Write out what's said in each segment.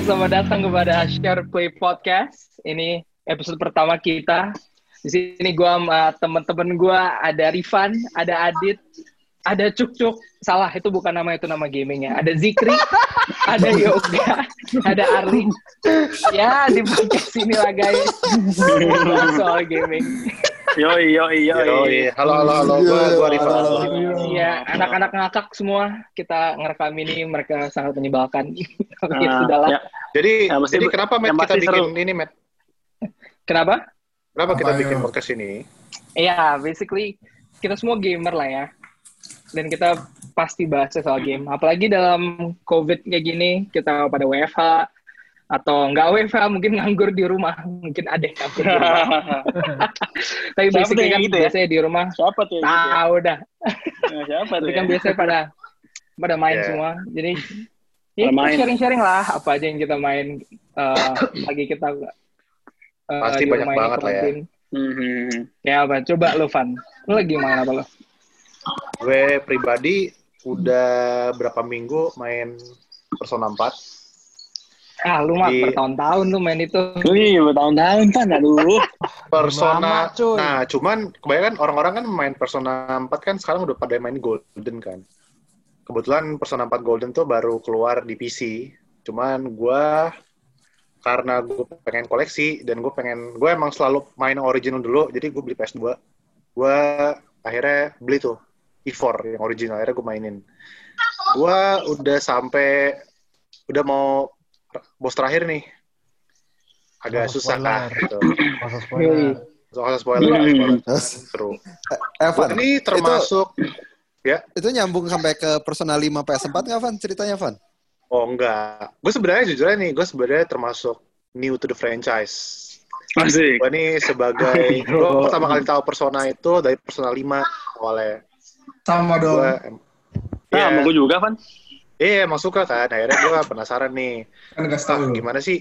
selamat datang kepada Share Play Podcast. Ini episode pertama kita. Di sini gue sama temen-temen gue ada Rifan, ada Adit, ada Cuk Cuk. Salah, itu bukan nama itu nama gamingnya. Ada Zikri, ada Yoga, ada Arli. Ya, di podcast ini lah guys. Soal gaming. Yoi, yoi, yoi. Yoi. Halo, halo, halo. Gua, gua Rifan. Iya, anak-anak ngakak semua kita ngerekam ini mereka sangat menyebalkan. Oke, Ah, sudahlah. ya. Jadi, pasti- jadi kenapa Matt kita bikin seru. ini, Matt? Kenapa? Kenapa kita bikin podcast ini? Iya, basically kita semua gamer lah ya. Dan kita pasti bahas soal game. Apalagi dalam COVID kayak gini, kita pada WFH atau nggak WFH, mungkin nganggur di rumah. Mungkin ada yang nganggur di rumah. Tapi Siapa basically kan gitu ya? biasanya di rumah. Siapa tuh? yang gitu ya? Nah, Siapa tuh? Tapi kan ya? biasanya pada pada main Yeah. semua. Jadi ya sharing-sharing lah apa aja yang kita main eh, lagi kita eh, Pasti banyak banget lah ya. Mhm. Ya apa? Coba lu Van. Lu lagi main apa lo? Gue pribadi udah berapa minggu main Persona 4. Ah, lu mah bertahun-tahun lu main itu. Wih, bertahun-tahun kan, aduh. Persona, Lama, cuy. nah cuman kebanyakan orang-orang kan main Persona 4 kan sekarang udah pada main Golden kan. Kebetulan Persona 4 Golden tuh baru keluar di PC. Cuman gua karena gue pengen koleksi dan gue pengen gue emang selalu main original dulu jadi gue beli PS2 gue akhirnya beli tuh E4 yang original akhirnya gue mainin gue udah sampai udah mau bos terakhir nih agak Oh, susah kan spoiler. gitu Masa spoiler. soal spoiler, Hmm. spoiler. Terus, seru Evan, ini termasuk itu nyambung sampai ke Persona 5 PS4 nggak, Van? Ceritanya, Van? oh enggak gue sebenarnya jujur aja nih gue sebenarnya termasuk new to the franchise Asik. gue nih sebagai gue pertama kali tahu persona itu dari persona 5 awalnya Sama dong. gue Nah, Iya, sama gue juga, Van. Iya emang suka kan akhirnya gue penasaran nih Kan gak ah, tahu. gimana sih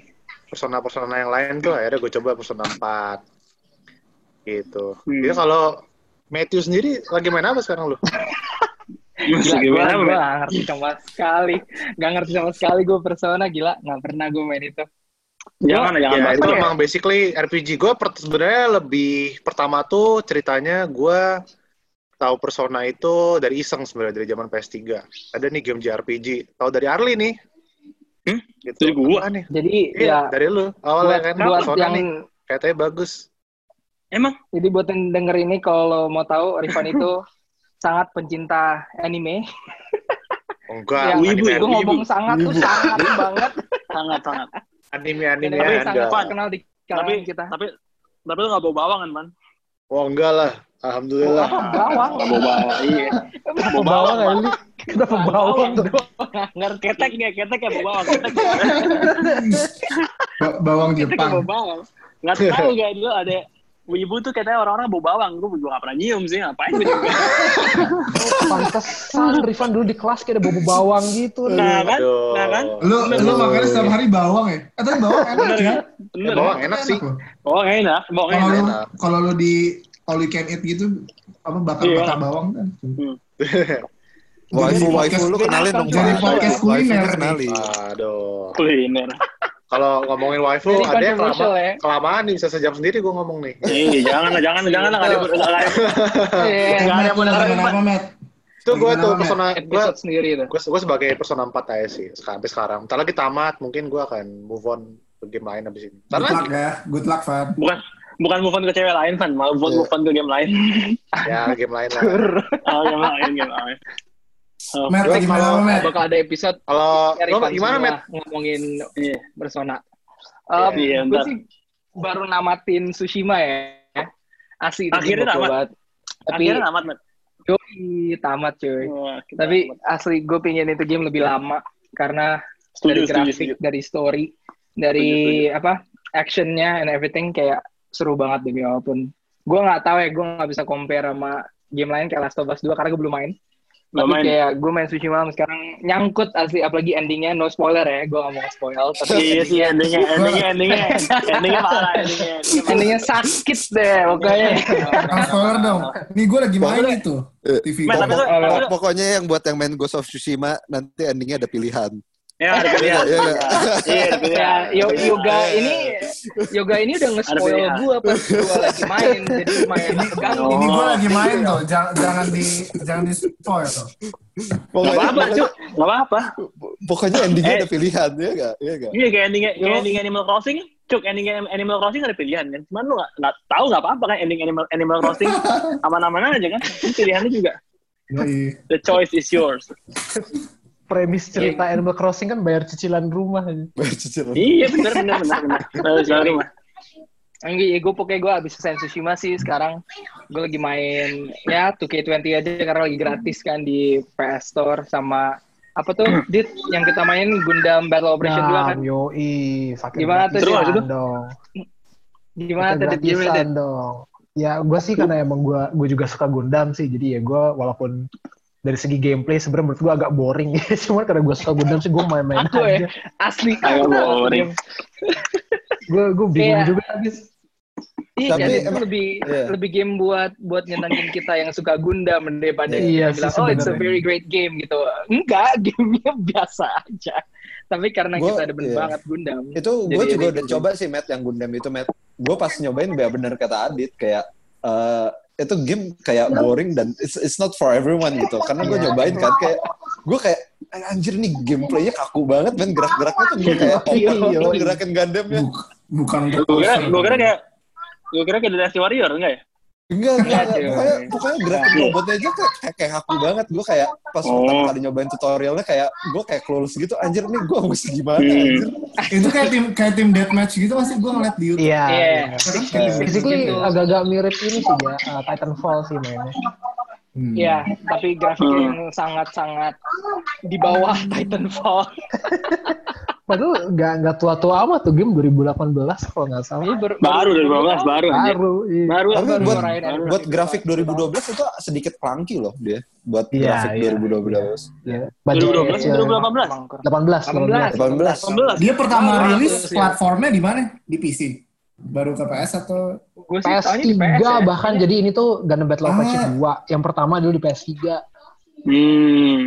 persona-persona yang lain tuh akhirnya gue coba persona 4 gitu Hmm. jadi kalau Matthew sendiri lagi main apa sekarang lu? Gila, gue gimana, gue gak ngerti sama sekali. Gak ngerti sama sekali gue persona gila. Gak pernah gue main itu. Jangan, jangan ya itu itu. emang basically RPG gue sebenarnya lebih pertama tuh ceritanya gue tahu persona itu dari iseng sebenarnya dari zaman PS3 ada nih game JRPG tahu dari Arli nih Hmm? gitu Dari gua? Apaan nih Jadi iya ya dari lu awalnya buat, kan buat persona yang nih katanya bagus Emang? jadi buat yang denger ini kalau mau tahu Rifan itu sangat pencinta anime. Oh, enggak Ya, wibu anime gue wibu. ngomong sangat tuh sangat banget. Sangat, sangat. anime anime anime ya, sangat enggak terkenal di kalangan Tapi, kita. tapi, tapi lu gak bawa bawang kan, Man? Oh enggak lah alhamdulillah Apa bawang? Bawa bawang, iya. Kenapa bawang ya lu? Kenapa bawang? Gak ngerti. Ketek ya, ketek ya bawa bawang. Ketek Ba- bawang ya Jepang. bawa bawang. Gak tau gak dulu ada Wibu tuh katanya orang-orang bawa bawang. Gue juga gak pernah nyium sih. Ngapain gue juga. Pantesan Rifan dulu di kelas kayak ada bau bawang gitu. Nah kan? Aduh. Nah kan? Lu lu bener. makannya setiap hari bawang ya? Eh tapi bawang enak Bener sih. kan? Eh, Bener bawang kan? enak sih. Bawang enak. Bawang Kalau enak. kalau lu di all you can eat gitu apa bakar-bakar Iya. bawang kan. Waifu, Jadi waifu podcast- lu kenalin dong, jadi podcast Waifu kuliner aduh Kuliner. Kalau ngomongin waifu Jadi ada yang kelama- ya. kelamaan nih bisa sejam sendiri gue ngomong nih Iya, jangan lah, jangan, jangan lah. Gak ada. Iya, Nggak ada yang Matt? itu gue tuh persona gue sendiri itu. gue gue sebagai persona 4 aja sih sekarang sampai sekarang ntar lagi tamat mungkin gue akan move on ke game lain abis ini ntar Good lagi luck ya. Good luck, Van. Bukan, bukan move on ke cewek lain, Van. Malah move on, Iya. move on ke game lain. ya game lain lah Oh, game lain, game lain. Oh, Matt, Gua gimana kalau- lu, Matt? Bakal ada episode kalau lo gimana Matt ngomongin Iya. persona. Iya, iya, gue sih baru namatin Tsushima ya. Asli itu Akhirnya tamat. Tapi Akhirnya tamat, Matt. yoi, tamat cuy. Wah, kita Tapi tamat. asli gue pengen itu game lebih lama karena setuju, dari grafik, setuju. dari story, dari Setuju, apa actionnya and everything kayak seru banget demi apa pun. Gue nggak tahu ya, gue nggak bisa compare sama game lain kayak Last of Us 2 karena gue belum main. Tapi main. kayak gue main Tsushima sekarang nyangkut asli apalagi endingnya no spoiler ya, gue gak mau spoil. Tapi Iya sih, endingnya, endingnya, endingnya, endingnya parah, endingnya. endingnya sakit deh pokoknya. Jangan spoiler dong. Nih gue lagi main itu. Eh, TV Pokoknya yang buat yang main Ghost of Tsushima nanti endingnya ada pilihan. Ya, ada pilihan. Iya, iya. Iya, ada pilihan. Ya, yoga pilihan. ini yoga ini udah nge-spoil gue pas gue lagi main, jadi lumayan terganggu. Oh. Ini gue lagi main tuh, jangan, jangan di jangan di spoil tuh. Gak Pokoknya, apa-apa, Cuk. Gak apa-apa. pokoknya endingnya Eh. ada pilihan, ya gak? Iya gak? Iya, kayak ending, kayak ending Animal Crossing. Cuk, ending Animal Crossing ada pilihan kan. Cuman lu gak, gak tahu gak apa-apa kan ending Animal, Animal Crossing. Aman-aman aja kan. Ini pilihannya juga. The choice is yours. Premis cerita Animal Crossing kan bayar cicilan rumah. Cicilan. Iya, bener, bener. bener. Lalu jalan rumah. Enggak, ya gue pokoknya gue abis selesai Tsushima sih sekarang gue lagi main ya 2K20 aja karena lagi gratis kan di PS Store sama apa tuh Dit yang kita main Gundam Battle Operation 2 kan Nah, yoi. Pakai Gimana tuh, Dit? dong. gimana tuh Dit gimana dong. Ya, gue sih karena emang gue gue juga suka Gundam sih. Jadi ya gue walaupun dari segi gameplay sebenarnya menurut gue agak boring ya. Cuman karena gue suka Gundam sih gue main-main ya aja. asli Agak boring. Gue gue bingung Kayak- juga habis. Iya, Tapi jadi itu emang- lebih iya. lebih game buat buat nyenengin kita yang suka Gundam daripada Iya kita bilang sih oh it's a very great game gitu. Enggak, gamenya biasa aja. Tapi karena Gua- kita demen iya. banget Gundam. Itu gue juga udah coba sih, Matt, yang Gundam itu, Matt. Gue pas nyobain bener kata Adit, kayak eh itu game kayak boring dan it's, it's not for everyone gitu. Karena gue Iya. nyobain kan kayak gue kayak "Eh, anjir nih gameplaynya kaku banget, men gerak-geraknya tuh gue kayak Iya. gerakan Gundamnya. Buk- bukan Gue kira, gue kira kayak gue kira kayak Dynasty Warrior enggak ya? Enggak, enggak, Iya. Pokoknya, pokoknya gerakan Iya. robotnya aja kayak, kayak, kayak kaku banget. Gue kayak pas Oh. pertama kali nyobain tutorialnya kayak gue kayak clueless gitu. Anjir nih gue mesti gimana Hmm. anjir. Itu kayak tim kayak tim deathmatch gitu masih gue ngeliat di YouTube. Iya. Iya. iya. Kan Basically Gitu. agak-agak mirip ini sih ya, uh, Titanfall sih mainnya. Hmm. Iya, tapi grafiknya Hmm. yang sangat-sangat di bawah Titanfall. Padahal nggak nggak tua-tua amat tuh game 2018 kalau nggak salah. Ini ber- Baru 2015, baru. Baru. iya. Baru, Tapi baru, buat, baru, buat grafik 2012 itu sedikit clunky loh dia. Buat Iya, grafik iya, 2012. Iya. Budget 2012 kecil. 2018. 18, 18. 18. 18. Dia pertama rilis ya. platformnya di mana? Di PC. Baru ke PS atau sih taunya PS3 di PS ya. bahkan jadi ini tuh Gundam Battle Ah. Operation 2. Yang pertama dulu di PS3. Hmm.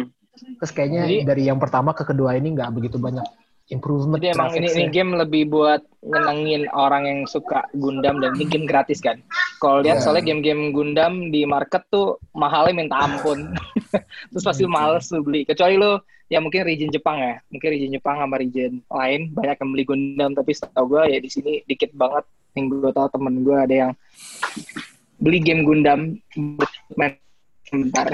Terus kayaknya Jadi- dari yang pertama ke kedua ini nggak begitu banyak improvement. Jadi emang ini, ini game lebih buat nyenengin orang yang suka Gundam dan ini game gratis kan. Kalau lihat Iya. soalnya game-game Gundam di market tuh mahalnya minta ampun. Terus pasti males lu beli. Kecuali lu ya mungkin region Jepang ya. Mungkin region Jepang sama region lain banyak yang beli Gundam tapi setahu gue ya di sini dikit banget. Yang gue tahu temen gue ada yang beli game Gundam buat main sebentar.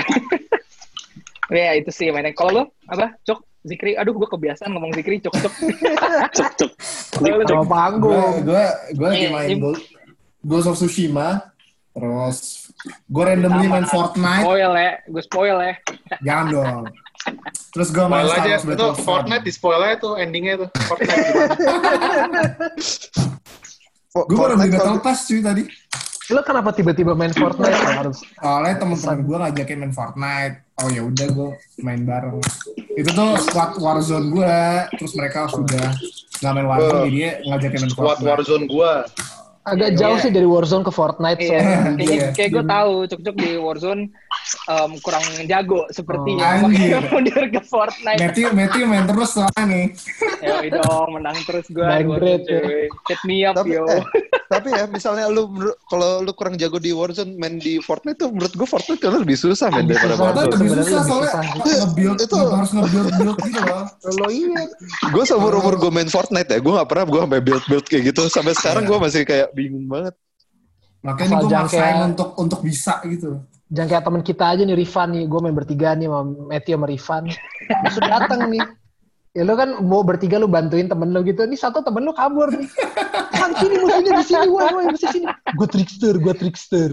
ya itu sih mainnya. Kalau lu apa? Cok Zikri, aduh gue kebiasaan ngomong Zikri, cok cok. Cok. Sama gue panggung. gue gue lagi Iya, main iya. Ghost of Tsushima terus gue randomly main. Fortnite Spoil ya, gue spoil ya. jangan dong terus gue main Star aja, Wars itu. Fortnite di spoil aja tuh endingnya tuh. Fortnite gue baru beli Battle Pass cuy tadi Lo kenapa tiba-tiba main Fortnite ya harus? soalnya temen-temen gue ngajakin main Fortnite oh ya udah gue main bareng itu tuh squad Warzone gue terus mereka sudah nggak main Warzone jadi dia ngajakin main Squad Fortnite Warzone gua. Agak jauh sih dari Warzone ke Fortnite Iya, soalnya. kayaknya Iya. kayak gue tahu cuk-cuk di Warzone um, kurang jago sepertinya. Oh. Makanya mundur ke Fortnite. Matthew Matthew main terus soalnya nih Ya udah dong, menang terus gue. Downgrade, ya. Hit me up Tapi, yo. eh, tapi ya misalnya lu kalau lu kurang jago di Warzone main di Fortnite tuh menurut gue Fortnite kalau lebih susah main daripada Warzone. lebih susah soalnya nge-build Itu- harus nge-build build gitu loh Lo iya. Gue seumur umur gue main Fortnite ya, gue gak pernah gue sampai build build kayak gitu. Sampai sekarang gue masih kayak bingung banget. makanya gue jangan maksain untuk untuk bisa gitu Jangan kayak teman kita aja nih Rifan nih, gue main bertiga nih sama Matthew sama Rifan. Terus lu datang nih. Ya lu kan mau bertiga lu bantuin temen lu gitu. Ini satu temen lu kabur nih. Kan sini musuhnya di sini, woi woi mesti sini. Gue trickster, gue trickster.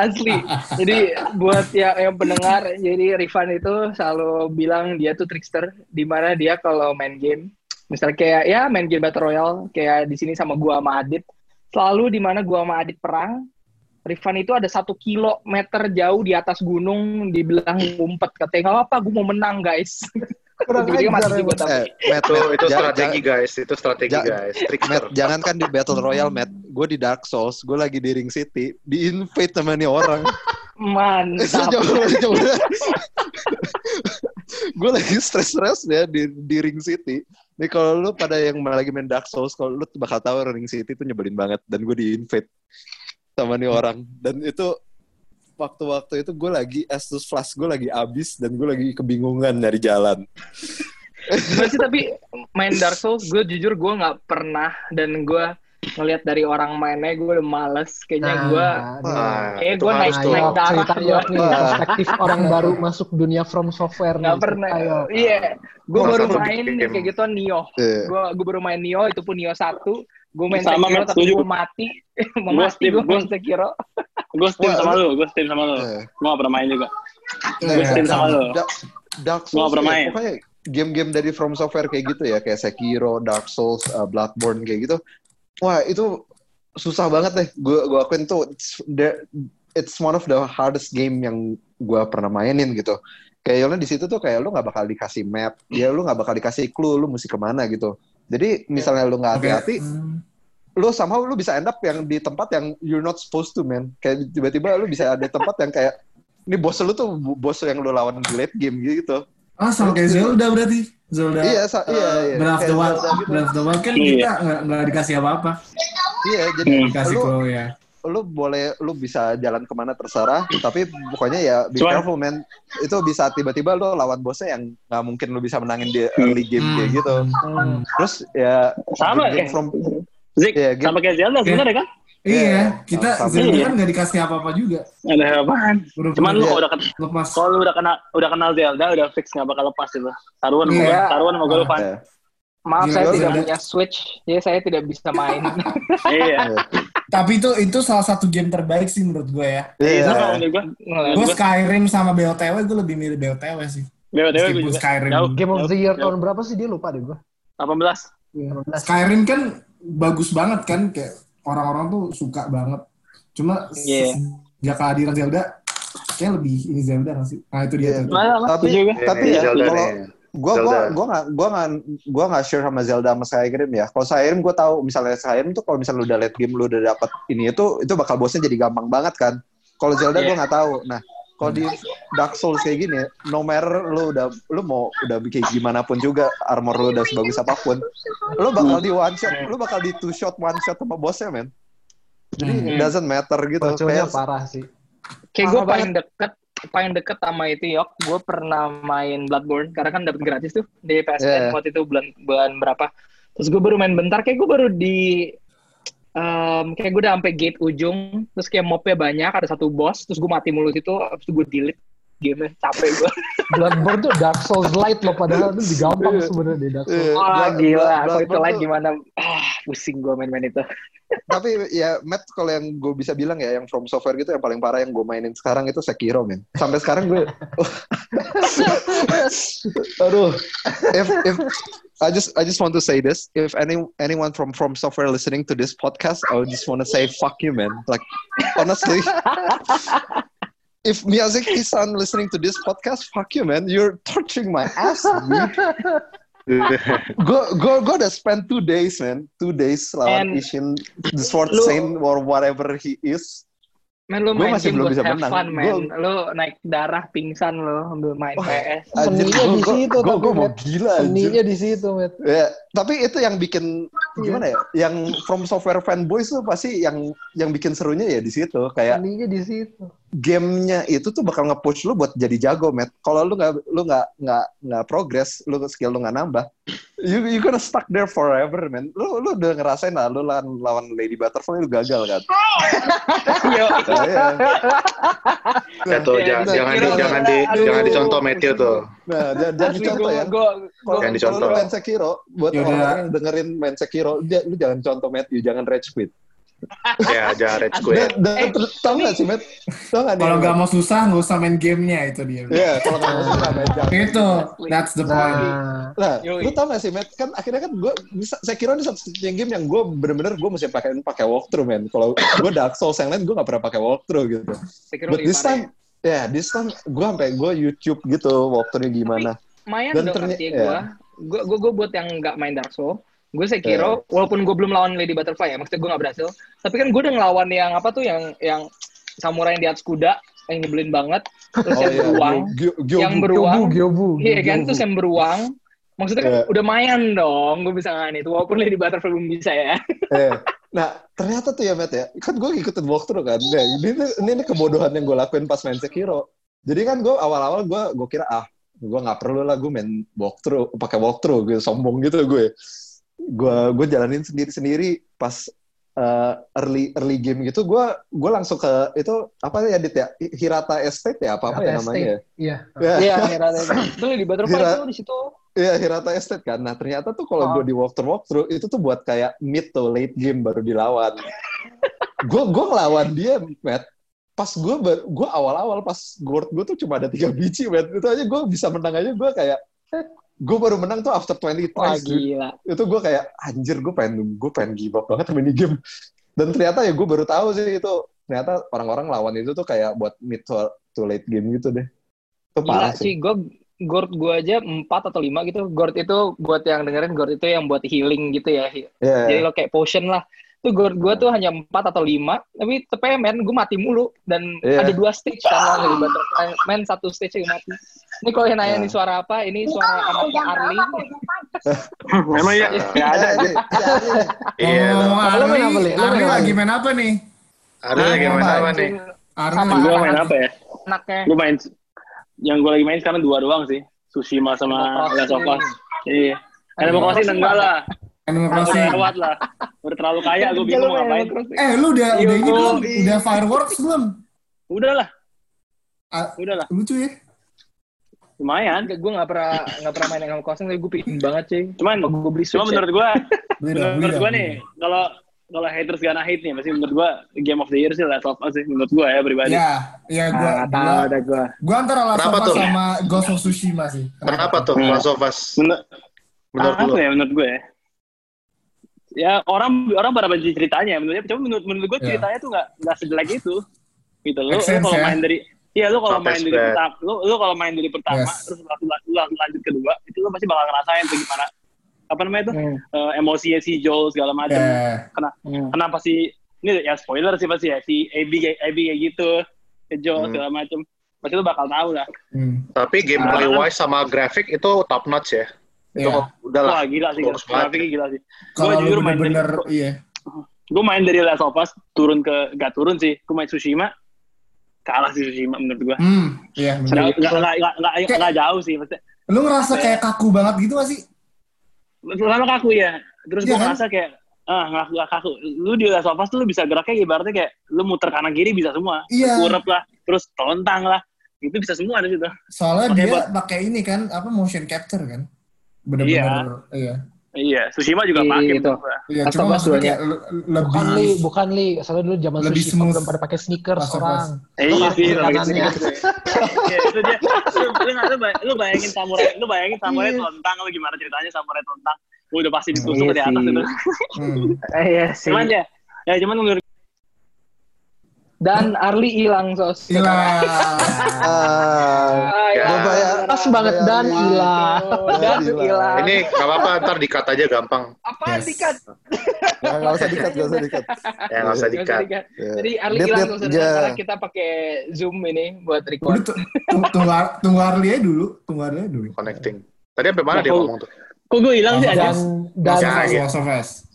Asli. Jadi buat ya yang pendengar, jadi Rifan itu selalu bilang dia tuh trickster. Di mana dia kalau main game, misalnya kayak ya main game Battle Royale, kayak di sini sama gua sama Adit. Selalu di mana gua sama Adit perang, Rifan itu ada satu kilometer jauh di atas gunung, dibilang ngumpet. Katanya, nggak apa, gue mau menang guys. Kurang ajar juga tapi. Eh, Matt, Itu Matt, itu ja- strategi guys, itu strategi ja- guys. Trickster. Matt, jangan kan di Battle Royale, Matt. Gue di Dark Souls, gue lagi di Ring City, di invade sama nih orang. Mantap. coba. gue lagi stres-stres ya di, di Ring City. Nih kalau lu pada yang lagi main Dark Souls, kalau lu bakal tahu Ring City itu nyebelin banget. Dan gue di invade sama nih orang. Dan itu waktu-waktu itu gue lagi Estus Flash gue lagi abis dan gue lagi kebingungan dari jalan. Gimana sih tapi main Dark Souls gue jujur gue nggak pernah dan gue ngelihat dari orang mainnya gue udah males kayaknya Nah, gue Ah, kayak itu gue naik naik darah cerita gue nih, perspektif orang baru masuk dunia From Software nggak nih. pernah Ayo. iya gue Gua baru rasa main game. kayak gitu Nio Iya. gue gue baru main Nio itu pun Nio satu gue main Sama, Sekiro tapi gue mati mati Steam, gue main Sekiro Gue steam sama lu, gue steam sama lu. Iya. Gue gak pernah main juga. Gue steam sama lu. Da- Dark Souls pernah ya, main. pokoknya game-game dari From Software kayak gitu ya, kayak Sekiro, Dark Souls, uh, Bloodborne kayak gitu. Wah, itu susah banget deh. Gue gua akuin tuh it's, the- it's one of the hardest game yang gue pernah mainin gitu. Kayak Yolnya di situ tuh kayak lu nggak bakal dikasih map, ya lu nggak bakal dikasih clue lu mesti ke mana gitu. Jadi misalnya lu nggak hati-hati, Hmm. lu somehow lu bisa end up yang di tempat yang you're not supposed to man kayak tiba-tiba lu bisa ada tempat yang kayak ini bos lu tuh bos yang lu lawan di late game gitu Ah, sama kayak Zelda berarti. Zelda. iya sa- iya iya Breath of the Wild. Breath of the Wild kan Iya. kita nggak dikasih apa-apa. iya jadi Hmm. Dikasih lu clue ya. Lu boleh lu bisa jalan ke mana terserah tapi pokoknya ya be Cuman- careful man itu bisa tiba-tiba lu lawan bosnya yang nggak mungkin lu bisa menangin di early game kayak Hmm. gitu Hmm. terus ya Sama, game eh. from Zik, Iya, gitu. sama kayak Zelda sebenarnya kan? Iya. Iya, kita Sama. Zelda Iya. kan nggak dikasih apa-apa juga. Ada apaan? Cuman lu Iya. kalau udah kenal, lepas. kalau lu udah kenal, udah kenal Zelda, udah fix nggak bakal lepas itu. Taruhan Iya. gue, taruhan sama gue lupa. ya. maaf Gila, saya tidak punya Switch jadi saya tidak bisa main Iya. Tapi itu itu salah satu game terbaik sih menurut gue ya. Iya, Iya. sama menurut gue. Gue Skyrim sama BOTW gue lebih milih BOTW sih. BWTW gue juga. Skyrim. Jauh. Game of the Year Jauh. tahun berapa sih dia lupa deh gue. 18. 18. Skyrim kan bagus banget kan kayak orang-orang tuh suka banget. Cuma Iya. sejak kehadiran Zelda kayak lebih ini Zelda nggak sih? Nah itu dia Iya. tuh. Nah, Tapi- gue. Tapi Ini ya, Zelda kalau- gua gua gua nggak gua nggak gua nggak sure sama Zelda sama Skyrim ya. Kalau Skyrim gua tahu misalnya Skyrim tuh kalau misalnya lu udah late game lu udah dapat ini itu itu bakal bosnya jadi gampang banget kan. Kalau Zelda gua Iya. nggak tahu. Nah, kalau di Dark Souls kayak gini, no matter lu udah lu mau udah kayak gimana pun juga armor lu udah sebagus apa pun, lu bakal di one shot, lu bakal di two shot one shot sama bosnya men. Jadi Hmm. it doesn't matter gitu. Boconya Kayak parah sih. kayak gue paling deket paling deket sama itu yok. Gue pernah main Bloodborne karena kan dapet gratis tuh di PSN Yeah. waktu itu bulan bulan berapa. Terus gue baru main bentar kayak gue baru di em, kayak gue udah sampai gate ujung terus kayak mobnya banyak ada satu boss terus gue mati mulu situ habis itu gue delete game capek gue Bloodborne tuh Dark Souls Light loh padahal itu lebih gampang Iya. sebenarnya di Dark Souls. Wah Blood- gila. Blood- kalau itu light gimana ah pusing gue main-main itu. Tapi ya Matt kalau yang gue bisa bilang ya yang from software gitu yang paling parah yang gue mainin sekarang itu Sekiro men. Sampai sekarang gue aduh. If if I just I just want to say this. If any anyone from from software listening to this podcast I just want to say fuck you man. Like honestly if Miyazaki-san listening to this podcast fuck you man. You're torturing my ass gue gue gue udah spend two days man. Two days lawan Ishin the sword saint or whatever he is Men lu Gua main masih game belum bisa have menang. fun, men. Gua- Lu naik darah pingsan lu ambil main Wah, PS. Anjir, Seninya gua- di situ gua- tapi, gua mau gila anjir. Seninya di situ, Matt. Ya, tapi itu yang bikin gimana ya? Yang from software fanboys tuh pasti yang yang bikin serunya ya di situ. Kayak Seninya di situ. gamenya itu tuh bakal nge-push lu buat jadi jago, Matt. Kalau lu nggak lu nggak nggak nggak progress, lu skill lu nggak nambah, you you gonna stuck there forever, man. Lu lu udah ngerasain lah, lu lawan lawan Lady Butterfly lu gagal kan? Yo, Nah, iya. Ya jangan, gua jangan, di, jangan, di, jangan dicontoh Matthew tuh. Nah, jangan, dicontoh ya. Jangan kalau dicontoh. lu main Sekiro, buat yang dengerin main Sekiro, dia- lu jangan contoh Matthew, jangan rage quit. Ya, quit. dan Eh, tau gak sih, Matt? Tau gak? Kalau nggak mau susah nggak usah main gamenya itu dia. Iya, kalau nggak mau susah main jangan. Itu, that's the point. Nah, Nah, lu tau gak sih, Matt? Kan akhirnya kan gue, bisa, Sekiro ini satu-satunya game yang gue bener-bener gue mesti pakai pakai walkthrough, man. Kalau gue Dark Souls yang lain gue gak pernah pakai walkthrough gitu. saya kira But this time, ya, this time gue sampai gue YouTube gitu walkthroughnya gimana. ya. Mayan Dan dong ya. gue. Gue gue gue buat yang nggak main Dark Souls. Gue Sekiro, walaupun gue belum lawan Lady Butterfly ya, maksudnya gue nggak berhasil. Tapi kan gue udah ngelawan yang apa tuh, yang yang samurai yang di atas kuda. yang nyebelin banget. Terus Oh yang iya, beruang, Gyo- Gyo- yang beruang, iya kan? Terus yang beruang. Maksudnya kan Iya. udah mayan dong, gue bisa nggak itu. Walaupun Lady Butterfly belum bisa ya. Eh, Nah, ternyata tuh ya, Matt ya. Kan gue ngikutin walkthrough kan. Nah, ini, ini, ini, ini kebodohan yang gue lakuin pas main Sekiro. Jadi kan gue awal-awal gue gue kira, ah, gue nggak perlu lah gue main walkthrough, pakai walkthrough, gue sombong gitu gue. Gue gue jalanin sendiri-sendiri pas uh, early early game gitu, gue gue langsung ke itu apa ya Dit ya Hirata Estate ya apa apa ya Hirata namanya ya? Iya. Ya, Iya, Hirata. Itu Lady Butterfly Hira- tuh di situ. Iya, Hirata Estate kan. Nah, ternyata tuh kalau Oh. gue di walkthrough walkthrough itu tuh buat kayak mid to late game baru dilawan. gue gue ngelawan dia, Matt. Pas gue gue awal-awal pas gold gue tuh cuma ada tiga biji, Matt. Itu aja gue bisa menang aja gue kayak gue baru menang tuh after 20 Wah, tries. dude. gila. Itu gue kayak anjir gue pengen gue pengen give up banget main game. Dan ternyata ya gue baru tahu sih itu ternyata orang-orang lawan itu tuh kayak buat mid to, to late game gitu deh. Itu Gila parah sih, sih. gue Gord gue aja 4 atau 5 gitu. Gord itu buat yang dengerin, Gord itu yang buat healing gitu ya. Iya. Jadi lo kayak potion lah. Tuh gue tuh hanya 4 atau 5. Tapi tepe men, gue mati mulu. Dan Iya. ada dua stage kan lo dari butterfly. Men satu stage gue mati. Ini kalau yang nanya Nah. nih suara apa, ini suara anaknya Arli. Memang ya, ya ada. Iya, iya, iya. Iya. Apa lu main apa, Li? Arli, Arli apa, lagi main apa nih? Ada lagi main apa nih? Arli Gue main apa ya? Anaknya. Gue main yang gue lagi main sekarang dua doang sih. Tsushima sama Last of Us. Iya. Animal Crossing enggak lah. Animal Crossing. lewat lah. Udah terlalu kaya gue bingung mau ngapain. Eh, lu udah Yo, udah ini belum? Udah fireworks belum? Udah lah. Ah. Udah lah. Lucu ya. Lumayan. Gue gak pernah gak pernah main Animal Crossing, tapi gue pingin banget sih. Cuman gue beli cuma Switch ya. menurut gue menurut gue nih kalau kalau haters gana hate nih pasti menurut gue game of the year sih Last of Us sih menurut gue ya pribadi. Ya, ya gua, Ah, tahu gua, ada gue. gua antara Last Kenapa of Us sama Ghost of Tsushima sih. Kenapa tuh Hmm. Last of Us? Menurut Menurut lu? ya menurut gue ya? Ya orang orang pada benci ceritanya menurutnya, cuma menurut menurut gue Ya. ceritanya tuh nggak nggak sejelek itu. Gitu sense, kalau ya. main dari Iya lu kalau main dari pertama, lu, lu kalau main dari pertama Yes. terus langsung, langsung lanjut kedua, itu lu pasti bakal ngerasain tuh gimana apa namanya itu Hmm. eh, emosinya si Joel segala macam. Ya, Hmm. Kenapa sih ini ya spoiler sih pasti ya si Abby kayak Abby kayak gitu ke Joel Hmm. segala macam. Pasti lu bakal tahu lah. hmm. Tapi gameplay wise sama grafik itu top notch ya. Itu Ya. udah lah. Wah gila sih, gila. Grafiknya gila sih. Kalau jujur main dari- bener-bener, iya. gue main dari Last of Us turun ke gak turun sih gue main Tsushima kalah sih Tsushima menurut gue Hmm, iya. bener. nggak nggak nggak nggak- nggak jauh sih maksudnya Lu ngerasa kayak kaku banget gitu gak sih? pertama kaku ya terus gue Iya kan? ngerasa kayak ah nggak nggak kaku lu di Last of Us tuh lu bisa geraknya ibaratnya kayak lu muter kanan kiri bisa semua Iya. kurep lah terus telentang lah itu bisa semua di situ Soalnya Pakai dia pakai ini kan, apa motion capture kan? Bener-bener, iya. iya Tsushima juga Iya, pakai itu. Iya, cuma maksudnya kayak lebih Bukan li, bukan li. Soalnya dulu zaman Lebih belum pada pakai sneakers orang. Eh, iya sih, kanannya. gitu. Iya, itu dia. Lu, lu, nggak- lu, bay- lu bayangin samurai, lu bayangin samurai Iya. telentang, lu gimana ceritanya samurai telentang. Lu udah pasti ditusuk Iya di atas sih. itu. Hmm. Eh, iya sih. Cuman ya, ya cuman menurut Dan Arli hilang sos. Hilang. Ah, Ah, Ya. ya. bayar- Pas banget dan hilang. Dan hilang. Ini nggak apa-apa, ntar dikat aja gampang. apa Yes. dikat? Ya, nggak usah dikat, nggak usah dikat. Ya nggak usah dikat. Ya. Jadi Arli hilang ya. karena kita pakai Zoom ini buat record. tu- tu- tunggu, tunggu Arli aja dulu. Tunggu Arli aja dulu. Connecting. Tadi sampai mana Ya, dia ngomong tuh? kok gue hilang sih Dan aja. dan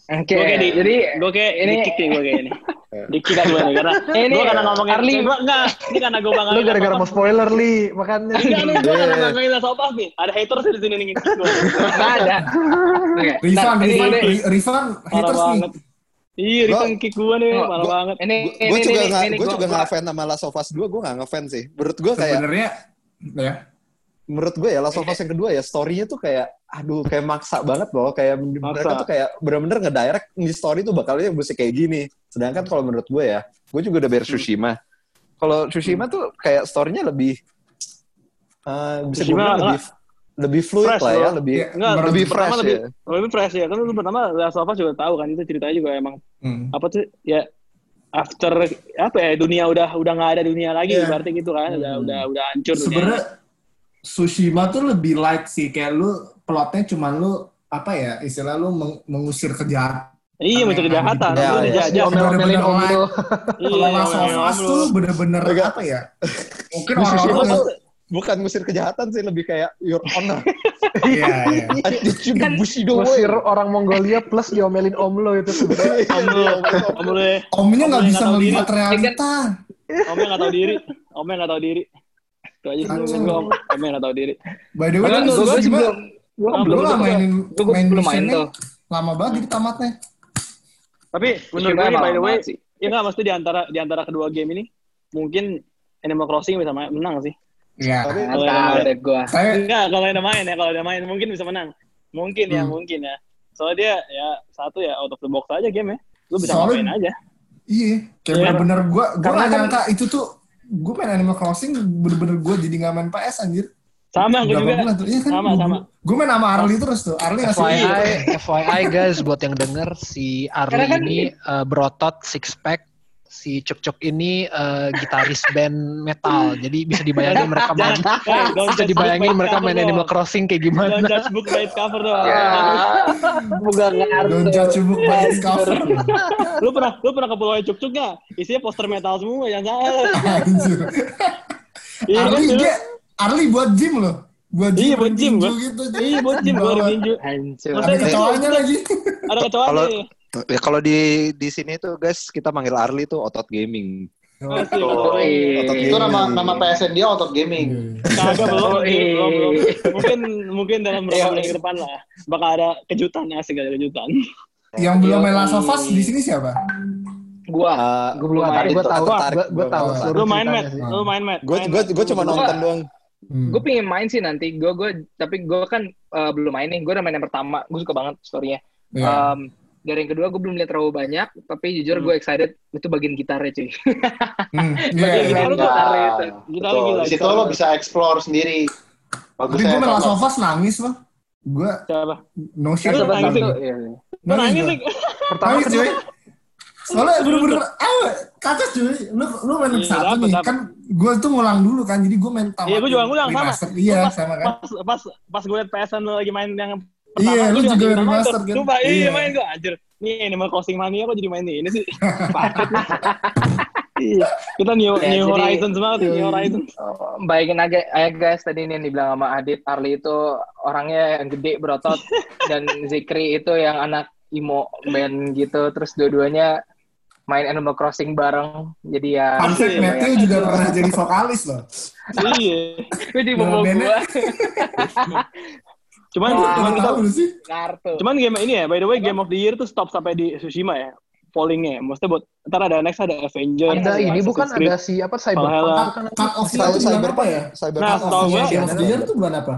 Oke. Gue kayak di, Jadi gue kayak ini- di kick nih gue kayak ini. Ya. Di kick gue nih karena Ini gue karena ngomongin Arli. gue enggak, ini karena gue bangga. lu gara-gara mau spoiler li, makanya. Enggak nih, gue karena Iya. ngomongin Last of Us nih. Ada haters di sini nih. nggak ada. Oke. Rifan, Nah, ini- Rifan, haters nih. banget. Iya, Rifan kick gue nih, gua- banget. Ini Gue juga nggak, gue gua- juga nggak fan sama Last of Us 2, gue nggak ngefans sih. Menurut gue kayak, Sebenarnya, ya. Menurut gue ya Last of Us yang kedua ya story-nya tuh kayak aduh kayak maksa banget loh kayak mereka Maksa. tuh kayak bener-bener ngedirect di story tuh bakalnya mesti kayak gini sedangkan kalau menurut gue ya gue juga udah bayar Hmm. Tsushima kalau Tsushima tuh kayak story-nya lebih eh, bisa gue Tsushima bilang lebih lebih fluid fresh lah ya loh. lebih Ya, Enggak, lebih fresh lebih, ya lebih fresh ya. Kan lu pertama Last of Us juga tahu kan itu ceritanya juga emang Hmm. apa tuh ya after apa ya dunia udah udah nggak ada dunia lagi Iya. berarti gitu kan udah Hmm. udah udah hancur dunia. Sebenarnya Tsushima tuh lebih light sih kayak lu plotnya cuman lu apa ya istilah lu meng- mengusir kejahat Iya, muncul kejahatan. Iya, Lu iya. dijajah. Omel-omelin om lu. Iya, Kalau Last of omel-omel Us lu. tuh bener-bener apa ya? Mungkin orang-orang bukan musir kejahatan sih lebih kayak your honor. Iya, iya. You the bushido. Mesir orang Mongolia plus diomelin om lo itu sebenarnya. Om lu, om lu deh. Omnya nggak Om bisa tahu melihat diri. realita. Omnya nggak tahu diri. Omnya nggak tahu diri. Itu aja sih gue nggak tahu diri. By the way, Gue lu gue sebelum juga. gue Belum, mainin gue main belum main tuh. lama banget jadi tamatnya. Tapi menurut gue by the way, ya nggak mesti di antara di antara kedua game ini mungkin Animal Crossing bisa menang sih. Iya. Tapi gue. Saya Enggak, kalau yang main ya, kalau yang main mungkin bisa menang. Mungkin ya, Hmm. mungkin ya. Soalnya dia ya satu ya out of the box aja game ya. Lu bisa Soalnya- main aja. iya, kayak Iya. bener-bener gue gue Karena nggak kan- nyangka itu tuh gue main Animal Crossing bener-bener gue jadi nggak main PS anjir. Sama gue juga. bulan tuh? Iya kan? Sama, sama. Gue main sama Arli terus tuh. Arli ngasih FYI, FYI guys buat yang denger si Arli kan ini eh, berotot six pack, si Cuk Cuk ini eh, gitaris band metal. Jadi bisa dibayangin mereka main don't bisa dibayangin mereka main. Animal Crossing kayak Don't gimana. judge book by its cover doang. Ya, bukan ngerti. Don't judge book by its cover. Lu pernah lu pernah ke Pulau Cuk-Cuk nggak? Isinya poster metal semua, yang salah. Anjir. Iya kan Arli dia Arli buat gym loh. Buat gym, Iya, buat gym, gitu. Iya, buat gym gue ada tinju. Ada kecoanya lagi. Ada kecoa Kalau- nih. Ya kalau di di sini tuh guys kita manggil Arli tuh otot gaming. Oh, masih. Otot Itu nama nama PSN dia Otot Gaming. Kagak belum, Oh, belum, iya. belum, belum. Mungkin mungkin dalam beberapa Iya. bulan ke depan lah. Bakal ada kejutan asik ada kejutan. Yang belum main Last of Us di sini siapa? Gua. Uh, Gue belum main, gue tahu, tahu. gua. seluruh Lu main Matt, lu main Matt. gue Main, gue Matt. gue cuma Gua- nonton doang. Hmm. Gue pengen main sih nanti. Gue gue tapi gue kan eh, belum main nih. Gue udah main yang pertama. Gue suka banget storynya. Iya. Um, dari yang kedua gue belum lihat terlalu banyak. Tapi jujur Hmm. gue excited. Itu bagian gitarnya cuy. Hmm, iya, Bagian iya. gitar lu tuh- Gitar itu. Gila, gila, Di situ lo bisa explore sendiri. Tapi Bagusnya gue kalau- of Us nangis loh. Gue Siapa? no shit. Sabar nangis, satu. Dik? Iya. Lu nangis sih. Pertama Nangis cuy. Soalnya bener-bener ah, kacau cuy. Lu lu main Iya, satu dapet, nih. dapet. Kan gue tuh ngulang dulu kan. Jadi gue main tamat. Iya, gue juga ngulang sama. Iya, Pas- sama kan. Pas pas pas gue liat PSN lu lagi main yang Iya, lu juga main remaster kan? Sumpah, iya, Iya. main gue anjir. Nih Animal Crossing Mania kok jadi main ini sih. Paket nih. Iya, kita New, Ya, new jadi- Horizons banget, New Horizons. Oh, Bayangin aja, aja guys tadi ini yang dibilang sama Adit Arli itu orangnya yang gede berotot dan Zikri itu yang anak imo band gitu terus dua-duanya main Animal Crossing bareng jadi ya Fun fact, Iya, Matthew juga pernah jadi vokalis loh. Iya. gue di bobo gue Cuman Wah, cuman kita tahu lu sih. kartu cuman game ini ya, by the way game of the year tuh stop sampai di Tsushima ya. Pollingnya, ya. maksudnya buat ntar ada next ada Avenger, ada ini bukan ada si apa Cyberpunk bukan. Cut off itu Cyberpunk ya? Cyberpunk. Nah, Cut setahu gua- Game of the Year tuh bulan apa?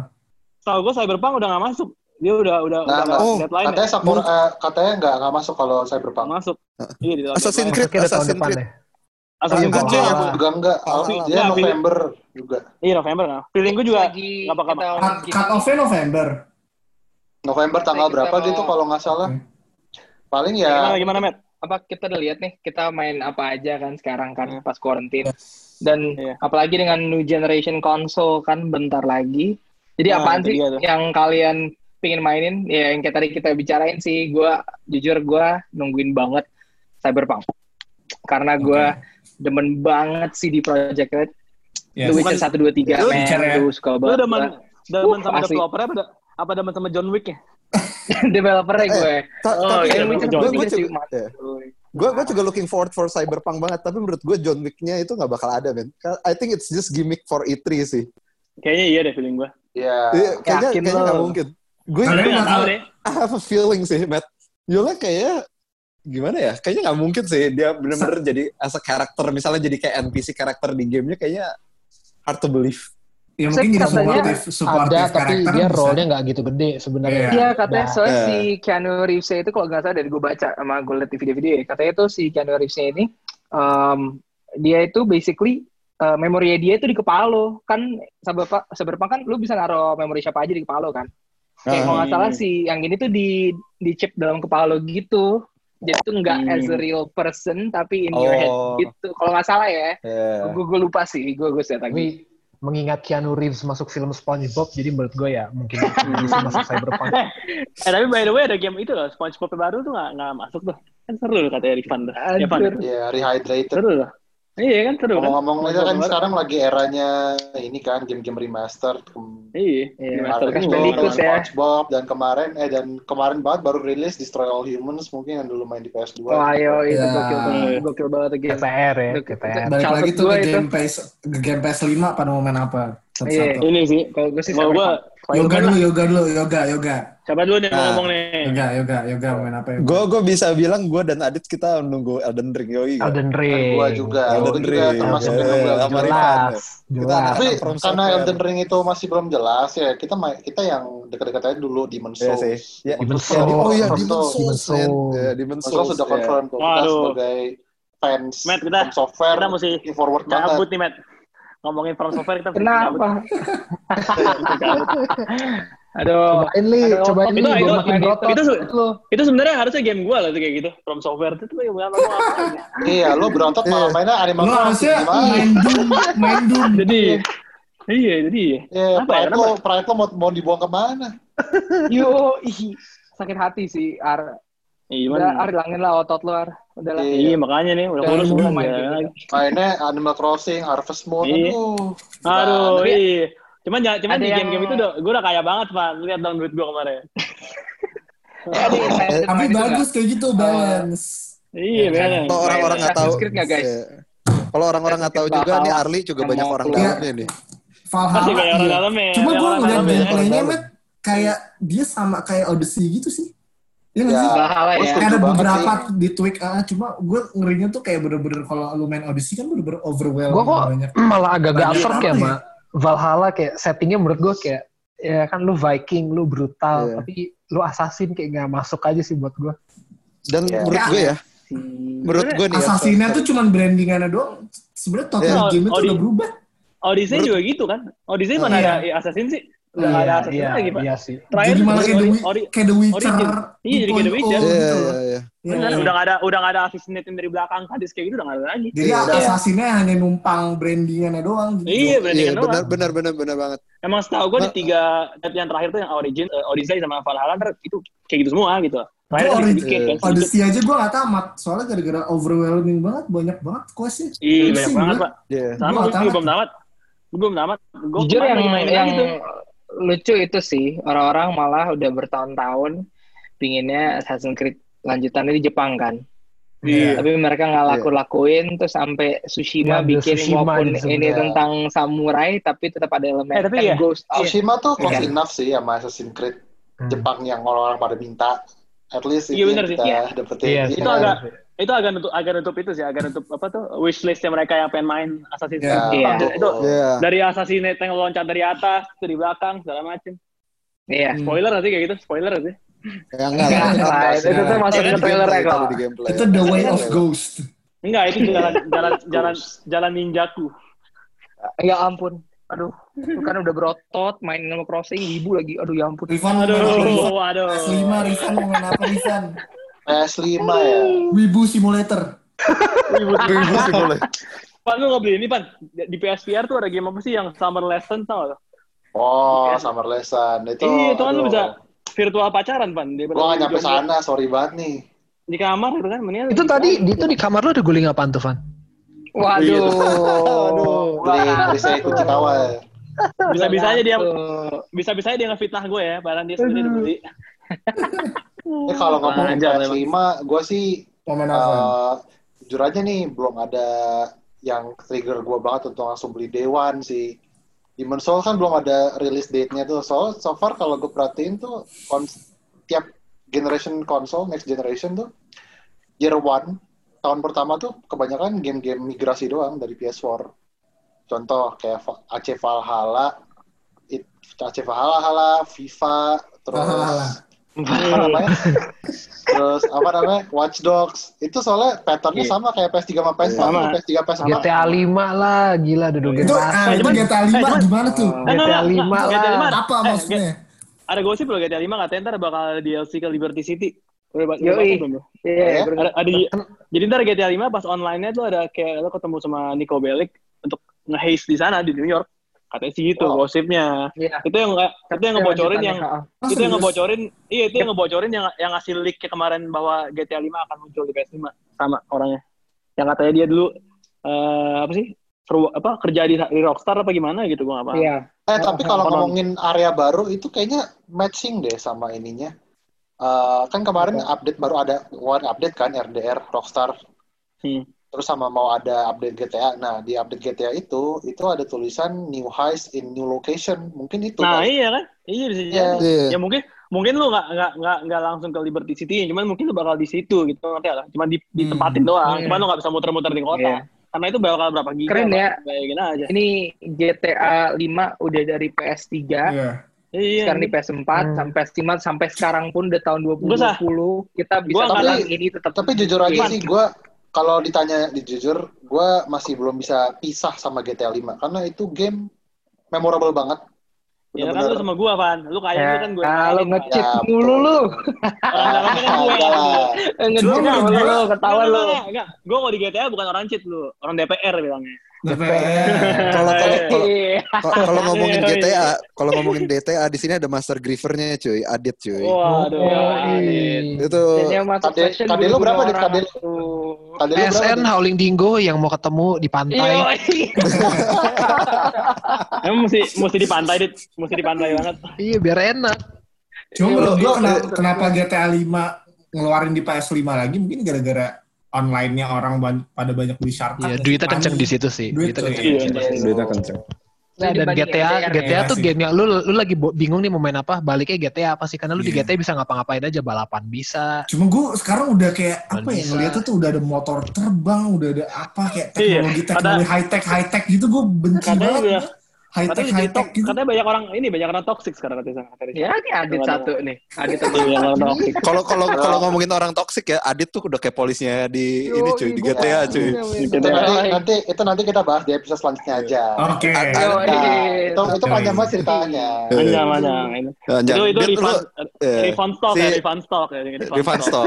Tahu gue Cyberpunk udah gak masuk. Dia udah udah Nah, udah oh, deadline katanya ya. Sakura, eh, katanya nggak nggak masuk kalau Cyberpunk. Masuk. Iya Assassin's. Creed, Assassin's Creed. Assassin's Creed Valhalla. dia juga enggak. Valhalla. Dia Ya, November juga. Iya November nah. Feeling gue juga lagi nggak bakal kita Cut, cut off-nya November. November tanggal Kita berapa mau- gitu kalau nggak salah. Paling gimana ya gimana Matt? apa kita udah lihat nih kita main apa aja kan sekarang kan Iya. pas quarantine dan Iya. apalagi dengan new generation console kan bentar lagi jadi Nah, apaan sih yang kalian pingin mainin ya yang kayak tadi kita bicarain sih gue jujur gue nungguin banget Cyberpunk karena gue demen banget sih di Project Red Yes. The Witcher satu dua tiga Lu Witcher ya? lu suka Lu banget demen gua. demen Uh, sama asli. developernya apa apa demen sama John Wick ya? developernya gue Ta- oh tapi yang Witcher John Wick juga-. Gue gue juga looking forward for Cyberpunk banget, tapi menurut gue John Wick-nya itu nggak bakal ada, men. I think it's just gimmick for E3 sih. Kayaknya iya deh feeling gue. ya Iya, kayaknya yakin kayaknya nggak mungkin. Gue nggak tahu. deh. I have a feeling sih, Matt. Yola kayaknya gimana ya? Kayaknya nggak mungkin sih dia bener-bener jadi as a character, misalnya jadi kayak NPC karakter di gamenya kayaknya hard to believe. Ya mungkin jadi Katanya supportive, supportive Ada tapi karakter dia role-nya nggak gitu gede sebenarnya. Iya. Katanya Nah, soalnya eh. si Keanu Reeves itu kalau nggak salah dari gue baca sama gue liat di video-video ya, katanya tuh si Keanu Reeves ini um, dia itu basically uh, memori dia itu di kepala lo kan seberapa seberapa kan lu bisa naruh memori siapa aja di kepala lo kan kayak Ah. kalau nggak salah si yang ini tuh di di chip dalam kepala lo gitu jadi tuh nggak Hmm. as a real person tapi in your head Oh. gitu kalau nggak salah ya Yeah. gue gue lupa sih gue gue lihat lagi Tapi mengingat Keanu Reeves masuk film SpongeBob, jadi menurut gue ya mungkin bisa masuk Cyberpunk. Eh, eh tapi by the way ada game itu loh, SpongeBob baru tuh nggak nggak masuk tuh. Kan seru loh katanya Rifan tuh. Ya. Ya, rehydrated. Seru loh. Iya kan seru kan. Ngomong-ngomong itu kan SpongeBob sekarang lagi eranya ini kan game-game remastered. Kem- Iya. Iya, Remaster kan. Bandicoot ya. SpongeBob dan kemarin eh dan kemarin banget baru rilis Destroy All Humans mungkin yang dulu main di PS2. Wah, ayo itu Ya. gokil banget, gokil banget game. KPR ya, Itu- KPR. Balik lagi tuh ke itu. game PS, game PS5 pada mau main apa? Iya. Ini sih. Kalau gue sih Mau gua Yoga dulu, yoga dulu, yoga, yoga. Siapa dulu nih Nah. ngomong nih? Yoga, yoga, yoga main apa ya? Gue gue bisa bilang gue dan Adit kita nunggu Elden Ring yoi. Elden Dan Ring. gua juga, Elden juga Ring. termasuk Ya, ya, Elden sama Ring. Rifan. Jelas, Kita jelas. anak- Tapi karena Software. Elden Ring itu masih belum jelas ya, kita main kita yang dekat-dekat aja dulu Demon Iya Souls. sih. Ya, Demon ya, Souls. oh iya Demon Souls. Demon. Souls. Ya, Souls. Souls sudah ya. confirm. Kita Waduh. sebagai fans Matt, kita- From software kita mesti forward banget. Cabut nih, Matt. Ngomongin From Software kita. Kenapa? Aduh. Cobain li, Aduh, cobain li, itu- itu- makin itu- itu lu. Itu sebenarnya harusnya game gua lah tuh kayak gitu. From Software itu tuh yang bukan ngomong apa. Iya, lo berontot malah mainnya Animal Lu Crossing harusnya gimana? main Doom, main Doom. Jadi Iya, jadi Iya, Apa ya, lo, pride lo mau, mau dibuang ke mana? Yo, sakit hati sih, Ar. Iya, gimana? Ar, hilangin lah otot lo, Ar. Udah lah. Iya. Iya, makanya nih udah kurus dulu gua main ya. game. Mainnya Animal Crossing, Harvest Moon, Iya. aduh. Iya. Cuman jangan cuman di yang- game-game itu udah gua udah kaya banget, Pak. Lihat dong duit gua kemarin. Tapi bagus kayak gitu, balance. Iya, benar. Kalau orang-orang nggak tahu. Iya. Kalau orang-orang nggak tahu juga nih Arli juga banyak orang dalamnya nih. Valhalla. Masih kayak orang iya. dalamnya. Cuma gue ngeliat gameplaynya. Matt, kayak dia sama kayak Odyssey gitu sih. Iya nggak Ya, gua ya. Kayak ada beberapa sih. di tweak, ah, cuma gue ngerinya tuh kayak bener-bener kalau lu main Odyssey kan bener-bener overwhelming Gue kok banyak. malah agak-agak Banyak absurd ya, ya? Ma. Valhalla kayak settingnya menurut gue kayak ya kan lu Viking, lu brutal, Iya. tapi lu assassin kayak nggak masuk aja sih buat gue. Dan Iya. menurut gue ya, menurut gue nih ya, Assassinnya tuh cuman brandingannya doang. Sebenarnya total Iya. game itu udah berubah. Odyssey Menurut- juga gitu kan? Odyssey mana Iya. ada Assassin sih? Udah nggak ada iya, lagi, Pak. iya sih. Terakhir Jadi malah kayak The, Ori- kayak The Witcher. Iya, jadi kayak The 2.0 Witcher. Iya, gitu iya, iya. Iya. Benar, udah nggak ada udah nggak ada asistetin dari belakang hadis kayak gitu udah nggak ada lagi. Jadi Iya. assassinnya hanya numpang brandingannya doang. Gitu. Iya, berarti Iya, benar, doang. benar, benar, benar banget. Emang setahu gue di tiga tab yang terakhir tuh yang Origin, eh, Odyssey sama Valhalla itu kayak gitu semua gitu. Terakhir Itu ada Origin- sedikit kan, sedikit. Odyssey aja gue gak tamat. Soalnya gara-gara overwhelming banget. Banyak banget questnya. Iya, banyak banget, Pak. Iya. Sama gue belum tamat. Gue belum tamat. Gue Jujur yang main yang lagi tuh. Lucu itu sih orang-orang malah udah bertahun-tahun pinginnya Assassin's Creed lanjutannya di Jepang kan. Iya. Tapi mereka nggak laku-lakuin terus sampai Tsushima Ngambil bikin Tsushima walaupun jadi ini tentang samurai tapi tetap ada elemen Eh, tapi iya. ghost out. Tsushima tuh close Iya. enough sih sama Assassin's Creed Hmm. Jepang yang orang-orang pada minta. At least Iya, itu bener kita Iya. dapetin. Iya, Iya Itu agak itu agak nutup agak nutup itu sih, agak nutup apa tuh wishlistnya mereka yang pengen main Assassin's. Creed. Iya. Itu, itu Iya. dari Assassinate yang loncat dari atas ke di belakang segala macem. Iya. Spoiler nggak sih kayak gitu? Spoiler sih? Ya enggak lah. lah, itu tuh masuk Itu ke trailer gameplay, ya kok. itu. Itu the way of ghost. Enggak, itu jalan jalan jalan jalan ninjaku. Ya ampun. Aduh, itu kan udah berotot main Animal Crossing ibu lagi. Aduh ya ampun. Rifan? Aduh, aduh. PS5, Rifan mau main apa, Rifan? PS5 ya. Wibu Simulator. Ibu Ibu sih boleh. Pan lu nggak beli ini pan di PSVR tuh ada game apa sih yang Summer Lesson tau gak? Oh, Summer Lesson. Itu, Iya, itu kan lu bisa virtual pacaran pan. Dia Gua gak nyampe sana, sorry banget nih. Di kamar itu kan, mendingan Itu di tadi itu di kamar lu ada guling apaan tuh, Van? Waduh. Aduh. Beli, beli saya kunci tawa. bisa-bisa aja dia Tuh. bisa-bisa aja dia ngefitnah gue ya, padahal dia sendiri udah beli. Ini kalau ngomongin Ajar, PS5, gue sih eh, jujur aja nih belum ada yang trigger gue banget untuk langsung beli Day One sih. Demon Soul kan belum ada release date-nya tuh. So, so far kalau gue perhatiin tuh kons- tiap generation konsol, next generation tuh year one, tahun pertama tuh kebanyakan game-game migrasi doang dari PS4. Contoh kayak Va- AC Valhalla, it, AC Valhalla, FIFA, terus Valhalla. Apa namanya? Terus apa namanya? Watch Dogs. Itu soalnya patternnya Iya. sama kayak PS3 sama PS4, Sama. PS3 PS4. GTA 5 lah, gila dua Itu, ah, itu cuman- GTA 5 eh, cuman- gimana tuh? Enggak, GTA enggak, 5 enggak, GTA lah. 5 Apa eh, maksudnya? Ada gosip loh GTA 5 katanya ntar bakal ada DLC ke Liberty City. Udah belum? Iya, Ya. Ada, ada jadi ntar GTA 5 pas online-nya tuh ada kayak lo ketemu sama Nico Bellic untuk nge-haze di sana di New York. Katanya sih gitu Wow. gosipnya. Iya. Itu yang itu yang ngebocorin yang. Oh, itu yang ngebocorin iya itu yang ngebocorin yang yang ngasih leak kemarin bahwa GTA 5 akan muncul di PS5 sama orangnya yang katanya dia dulu eh apa sih seru apa kerja di, di Rockstar apa gimana gitu gua paham Iya. Eh tapi kalau Konon. ngomongin area baru itu kayaknya matching deh sama ininya. Eh, kan kemarin update baru ada keluar update kan RDR Rockstar Hmm. Terus sama mau ada update GTA. Nah di update GTA itu itu ada tulisan new highs in new location mungkin itu. nah kan? iya kan iya bisa Iya. jadi Iya. ya mungkin mungkin lu nggak nggak nggak nggak langsung ke Liberty City cuman mungkin lu bakal di situ gitu ngerti lah cuma di, ditempatin doang Hmm. cuman lu nggak bisa muter-muter di kota Iya. karena itu bakal berapa giga Keren ya. kayak aja Ini GTA 5 udah dari PS3, Iya. iya sekarang di PS4, Hmm. sampai PS5, sampai sekarang pun udah tahun Bagus, ah. 2020, kita bisa nggak- ini tetap Tapi jujur aja sih gue kalau ditanya di jujur gue masih belum bisa pisah sama GTA 5 karena itu game memorable banget. Ya kan lu sama gua Van lu kayak lu kan gue Ah, lo nge-cheat Ya, mulu lu. kan. Nge-cheat Cuma mulu gua- lu, ketahuan lu. Enggak. Gue kalau di GTA bukan orang cheat lu, orang DPR bilangnya. Kalau kalau kalau Iya. kalau- kalau ngomongin Iya, iya. GTA, kalau ngomongin GTA di sini ada master grievernya cuy, Adit cuy. Waduh. Oh, Adit. Itu kade lu berapa, lu? tuh. Tadi lu Dit? Howling Dingo yang mau ketemu di pantai. Iya. Emang mesti mesti di pantai, Dit. Mesti di pantai banget. Iya, biar enak. Cuma Iya, menurut iya, gue kenapa, betul. kenapa GTA 5 ngeluarin di PS5 lagi mungkin gara-gara online-nya orang ban- pada banyak beli shortcut. Iya, ya, duitnya kenceng di situ sih. Duit Duitnya tuh, kenceng. Iya, di iya. duitnya kenceng. Nah, dan GTA, GTA ya tuh sih. game yang lu lu lagi bingung nih mau main apa, baliknya GTA apa sih? Karena lu di Iya. GTA bisa ngapa-ngapain aja, balapan bisa. Cuma gue sekarang udah kayak apa ya Bisa. ngeliatnya tuh udah ada motor terbang, udah ada apa kayak Iya, teknologi teknologi high tech high tech gitu gue benci banget. High tech high tech gitu. katanya banyak orang ini banyak orang toxic sekarang katanya katanya. Ya, ini Adit satu nih. Adit Iya, banyak orang toxic. Kalau kalau kalau ngomongin orang toksik ya, Adit tuh udah kayak polisnya di ini cuy, di GTA cuy. Itu nanti, nanti itu nanti kita bahas di episode selanjutnya aja. Oke. Yo, Nah, iya. itu itu panjang banget ceritanya. Panjang panjang. Ini. Panjang. Itu itu refund eh, stock ya, refund stock ya. Refund stock.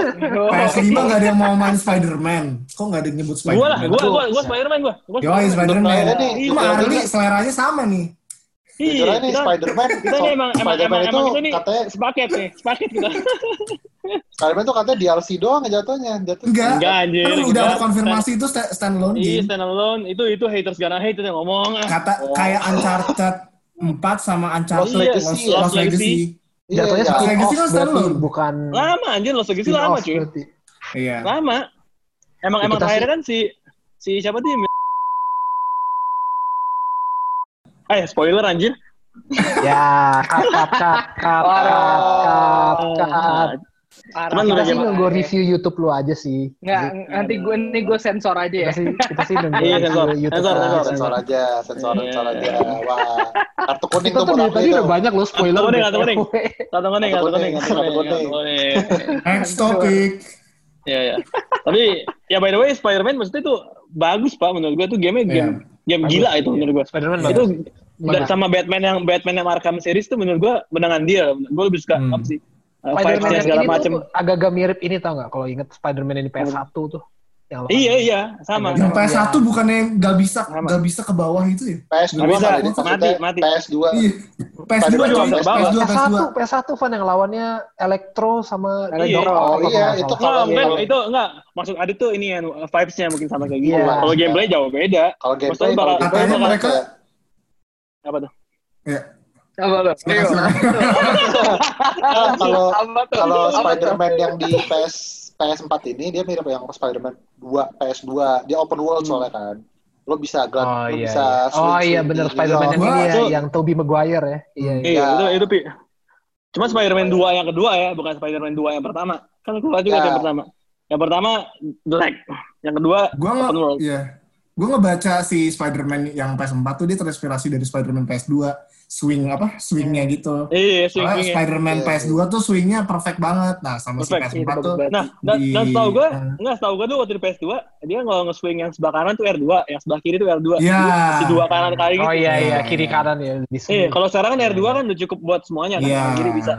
PS5 gak ada yang mau main Spider-Man. Kok gak ada yang nyebut Spider-Man? Gue lah, gue gue gue Spiderman gue. Yoi, Spider-Man. Untuk ini, Arli seleranya sama nih. Jujur aja nih Spider-Man, kita ini emang emang Spider-Man emang, itu emang kita nih katanya sepaket nih, sepaket kita. Spider-Man tuh katanya DLC doang jatuhnya. Jatuh. Enggak. Enggak, anjir, Kan udah ada konfirmasi itu sta- standalone Iya, game. stand alone itu itu haters gonna hate itu yang ngomong. Kata kayak Uncharted 4 sama Uncharted Lost Legacy, Lost. Lost Lost Legacy. Legacy. Iya, Jatuhnya iya. spin Legacy kan standalone. bukan Lama anjir Lost Legacy lama cuy. Iya. Lama. Emang emang terakhir kan si si siapa tuh? yang- Eh, spoiler anjir. Ya, cut, cut, cut, cut, cut, cut. Cuman Kita sih nunggu review YouTube lu aja sih. Nggak, nanti gue nih gue sensor aja Kita ya. sih, kita sih nunggu Iya, review sensor, YouTube sensor, aja. sensor, Sensor aja, sensor Iya. sensor aja. Wah, kartu kuning tuh tuh dari tadi udah banyak loh spoiler. Kartu kuning, kartu kuning. Satu kuning, Kartu kuning, kartu kuning. Next topic. Iya, iya. Tapi ya by the way Spider-Man maksudnya itu bagus Pak menurut gue tuh game game game Bagus. gila itu menurut gue. Spider-Man Itu bagus. sama Batman yang Batman yang Arkham series tuh menurut gue menangan dia. Gue lebih suka Hmm. apa sih? Uh, Spider-Man yang segala ini macem. tuh agak-agak mirip ini tau nggak? Kalau inget Spider-Man yang di PS1 tuh. Yang lo- Iya iya sama. Yang PS1 bukannya gak bisa Sama. gak bisa ke bawah itu ya? PS2 Nggak bisa, kali mati, mati. PS2. Iya. PS2 Spider-Man coy, juga bawah. PS2, PS2. PS1, PS1 Van yang lawannya Electro sama Iya. Ock Oh, iya, nggak itu kalau itu enggak. Maksud Adit tuh ini kan vibes-nya mungkin sama kayak gitu. Iya. Kalau gameplay jauh beda. Kalau gameplay, kalau Katanya mereka- Apa tuh? Ya. Apa tuh? Ah, kalau kalau? Spider-Man yang di PS PS4 ini dia mirip yang Spider-Man 2 PS2 dia open world soalnya kan lo bisa gelat Oh lo iya. bisa iya. Oh swing- iya bener Spider-Man yang ini ya, Itu- yang Tobey Maguire ya. Iya. iya. Iya, Iya. itu itu Pi. Cuma Spider-Man 2 yang kedua ya, bukan Spider-Man 2 yang pertama. Kan keluar juga Ya. tuh yang pertama. Yang pertama jelek. Yang kedua Gua open world. iya. Gue ngebaca si Spider-Man yang PS4 tuh dia terinspirasi dari Spider-Man PS2 swing apa swingnya gitu. Iya, swing Soalnya. Spider-Man Iya, PS2 tuh swingnya perfect banget. Nah sama Perfect, si iya, PS4 tuh bagus Nah, dan, di- dan setahu gue, eh. enggak setahu gue tuh waktu di PS2, dia kalau nge-swing yang sebelah kanan tuh R2, yang sebelah kiri tuh R2. Iya. Si dua kanan kali gitu. Oh iya iya Iya. kiri kanan ya bisa. Iya, kalau sekarang kan R2 kan udah cukup buat semuanya kan. Iya. Kanan Kiri bisa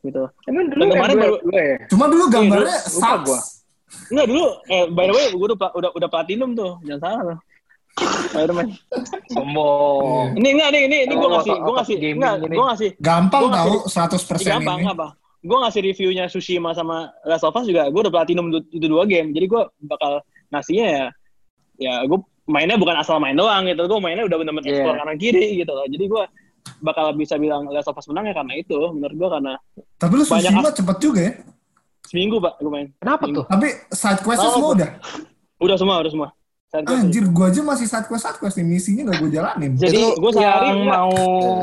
gitu. Emang dulu Dan kemarin yang baru- dua ya? Cuma dulu gambarnya Iya, sucks. Enggak dulu, eh by the way gue udah, udah udah platinum tuh, jangan salah. Spider-Man. Sombong. Ini enggak nih, ini ini gue ngasih, gue ngasih, enggak, gue ngasih, Gampang tahu ngasih- 100% gampang ini. apa? Gue ngasih reviewnya Tsushima sama Last of Us juga, gue udah platinum itu dua game, jadi gue bakal ngasihnya ya, ya gue mainnya bukan asal main doang gitu, gue mainnya udah bener-bener Iya. explore kanan kiri gitu loh, jadi gue bakal bisa bilang Last of Us menang ya karena itu, menurut gue karena Tapi lu Tsushima cepet juga ya. seminggu pak gue main, Kenapa tuh? Tapi side quest-nya Oh, semua udah. udah semua, udah semua. Saat gua- Anjir, gua aja masih side quest side quest nih misinya gak gue jalanin. Jadi gua sehari yang enggak. mau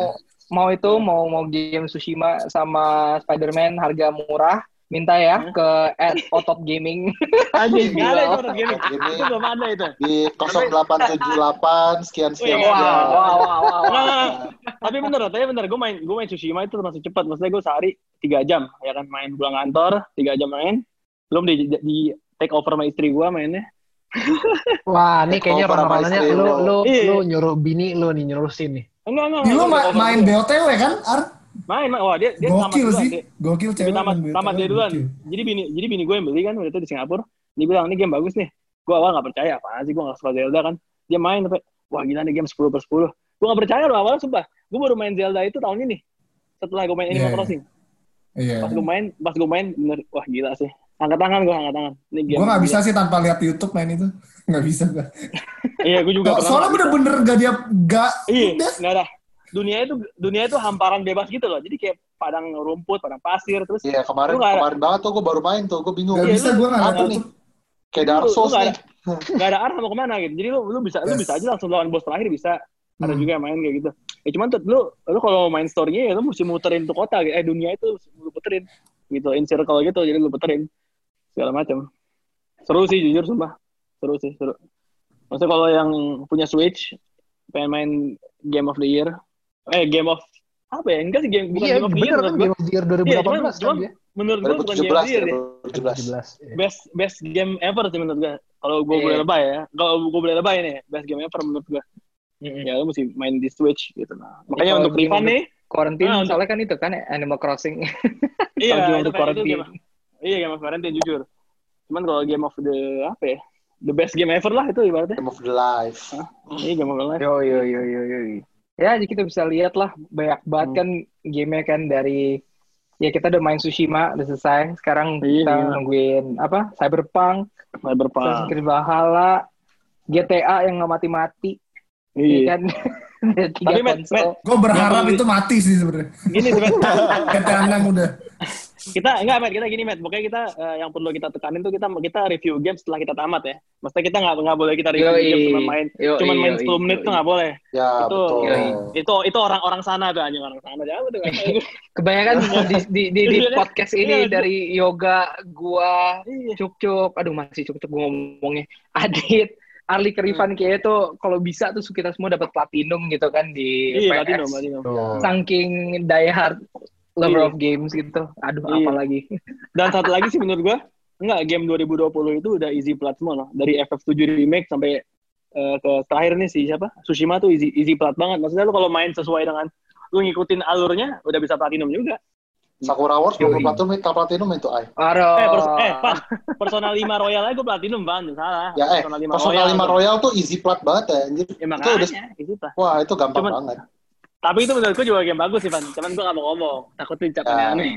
mau itu mau mau game Tsushima sama Spider-Man harga murah minta ya ke at otot gaming. Anjing, nggak ada orang gaming. Itu belum ada itu. di 0878 sekian sekian Wih, Wow, sekian. wow, wow, wow, wow. Nggak, nggak, nggak. tapi bener, tapi bener. Gue main, gue main Tsushima itu termasuk cepat. Maksudnya gue sehari tiga jam, ya kan main pulang kantor, tiga jam main. Belum di, di take over sama istri gue mainnya. Wah, ini kayaknya Oh, ramalannya lu lo. lu Iya. lu nyuruh bini lu nih nyurusin nih. Enggak, enggak. Di lu enggak, ma- main dulu. BOTW kan, Ar? Main, main. Wah, dia, dia Gokil duluan. sih. Dia, Gokil cewek tamat, tamat dia duluan. gokil. Jadi bini, jadi bini gue yang beli kan waktu itu di Singapura. Dia bilang, ini game bagus nih. Gue awal gak percaya, apaan sih gue gak suka Zelda kan. Dia main sampai, wah gila nih game 10 per 10. Gue gak percaya loh awalnya sumpah. Gue baru main Zelda itu tahun ini. Setelah gue main Animal Iya. Crossing. Iya. Pas gue main, pas gue main bener, wah gila sih. Angkat tangan gue, angkat tangan. Ini game. Gue gak bisa sih tanpa lihat YouTube main itu. Gak bisa gue. Iya, gue juga. Soalnya bener-bener gak dia, gak, Iya, nggak ada. Dunia itu dunia itu hamparan bebas gitu loh. Jadi kayak padang rumput, padang pasir, terus Iya kemarin Lu ada- kemarin banget tuh gue baru main tuh, gue bingung. Gak Iya, bisa lu- gue gak nih? YouTube. Kayak Dark Lu- lu Souls nggak nih. ada, nggak ada arah mau ke mana gitu. Jadi lu lu bisa lu Yes. bisa aja langsung lawan bos terakhir bisa. Ada Hmm. juga yang main kayak gitu. Ya cuman tuh lu lu kalau main story-nya ya lu mesti muterin tuh kota gitu. Eh dunia itu lu puterin gitu, in circle gitu. Jadi lu puterin segala macam. Seru sih jujur sumpah. Seru sih, seru. Maksudnya kalau yang punya Switch pengen main Game of the Year, eh Game of apa ya? Enggak sih game bukan Iya, Game of the Year kan menurut gua. Game of the Year 2018 Iya, cuman- kan cuman dia. Menurut gua bukan Game of 2017 the Year ya, deh. 2017. 17. iya. Best best game ever sih menurut gua. Kalau gua Iya. boleh lebay ya. Kalau gua boleh lebay nih, best game ever menurut gua. Ya lu mesti main di Switch gitu nah. Makanya untuk Rifan untuk- nih, Quarantine Ah, untuk- soalnya kan itu kan Animal Crossing. iya untuk itu quarantine. Iya game of quarantine jujur. Cuman kalau game of the apa ya? The best game ever lah itu ibaratnya. Game of the Life. Iya game of the life. Yo yo yo yo yo. Ya, jadi kita bisa lihat lah banyak banget Hmm. kan gamenya kan dari ya kita udah main Tsushima udah selesai. Sekarang Iya, kita iya. nungguin apa? Cyberpunk, Assassin's Cyberpunk. Creed Valhalla, GTA yang nggak mati-mati, ya Iya. kan? Tapi, Matt, konsol. Gue berharap itu mati sih sebenarnya. Gini sih, Matt. Kata Anang udah. Kita enggak Matt, kita gini Matt. Pokoknya kita eh, yang perlu kita tekanin tuh kita kita review game setelah kita tamat ya. Maksudnya kita nggak nggak boleh kita review Yoi. game cuma main Yoi, cuma main yoi, 10 menit yoi. tuh nggak boleh. Ya Itu- betul. Yoi. Itu itu orang-orang sana tuh anjing orang sana. Jangan tuh. Kebanyakan di, di, di, di Iya, podcast ini iya. dari yoga, gua, Iya. cuk-cuk, aduh masih cuk-cuk gua ngomongnya, Adit, Arli Kerifan kayaknya tuh kalau bisa tuh kita semua dapat platinum gitu kan di Iya, PS. platinum. Saking die hard lover Iya. of games gitu. Aduh, Iya. apa lagi? Dan satu lagi sih menurut gua, enggak game 2020 itu udah easy plat semua loh. Dari FF7 remake sampai eh, ke terakhir nih si siapa? Tsushima tuh easy easy plat banget. Maksudnya lu kalau main sesuai dengan lu ngikutin alurnya udah bisa platinum juga. Sakura Wars belum platinum, itu platinum itu ay. Aduh. Eh, pers eh Pan, Persona 5 Royal aja gue platinum, Pan. Salah. Ya eh, Persona 5 Royal tuh easy plat banget ya anjir. Ya itu makanya, udah itu lah. wah itu gampang Cuman- banget. Tapi itu menurut gue juga game bagus sih, Pan. Cuman gue gak mau ngomong. Takut dicap Ya. aneh.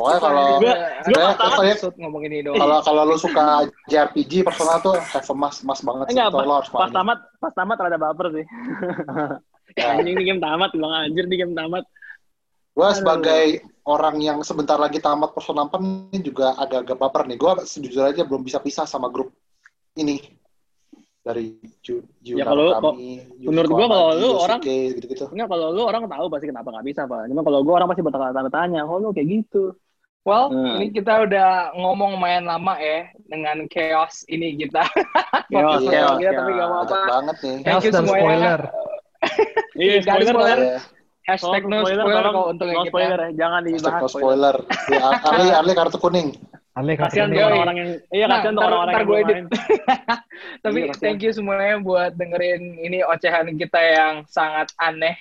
Pokoknya kalau Gua- gua saya pertama- saya episode ngomong ini dong. kalau kalau lu suka JRPG Persona tuh have a mas mas banget sih. Enggak, pas, harus pas tamat, pas tamat rada baper sih. Ya. Anjing di game tamat, bang anjir di game tamat. Gue sebagai orang yang sebentar lagi tamat Persona 4 ini juga agak-agak baper nih. Gue sejujurnya aja belum bisa pisah sama grup ini dari Ju, Ju Ya, kalau- Yuki menurut gua kalau lu orang- gitu-gitu. Enggak, kalau lu orang tahu pasti kenapa gak bisa, Pak. Cuma kalau gue orang pasti bakal tanda tanya, oh lu kayak gitu. Well, Hmm. ini kita udah ngomong main lama ya dengan chaos ini kita. Chaos, Podcast chaos, kita, tapi chaos. gak apa-apa. banget nih. Thank Chaos you dan semuanya. spoiler. Iya, spoiler, spoiler. Pak. Ya, Hashtag no spoiler tolong, kalau untuk no yang spoiler kita. ya. Jangan hashtag dibahas no spoiler. Ya, Arli, Arli kartu kuning. Ale Kasihan tuh Yoi. orang-orang yang iya Nah, kasihan orang-orang yang gue edit. Tapi Iya, kasihan. thank you semuanya buat dengerin ini ocehan kita yang sangat aneh.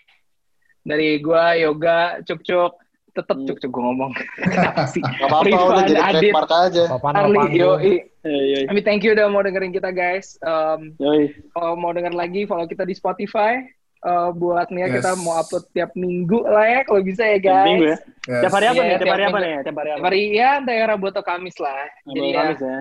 Dari gua, Yoga, Cuk-Cuk, tetep Hmm. cuk cuk gue ngomong. Kenapa sih? Gak apa-apa, Rifan, udah jadi Adit, trademark aja. Papan Arli, Iya, iya. Tapi thank you udah mau dengerin kita guys. Um, Yoi. kalau mau denger lagi, follow kita di Spotify. Uh, buat Nia Yes. kita mau upload tiap minggu lah ya, kalau bisa ya guys. Minggu ya. Yes. Tiap hari apa Iya, nih? Tiap tiap hari apa nih? Tiap hari apa? Tiap hari ya daerah Boto Kamis lah. Jadi Baru ya, Kamis ya.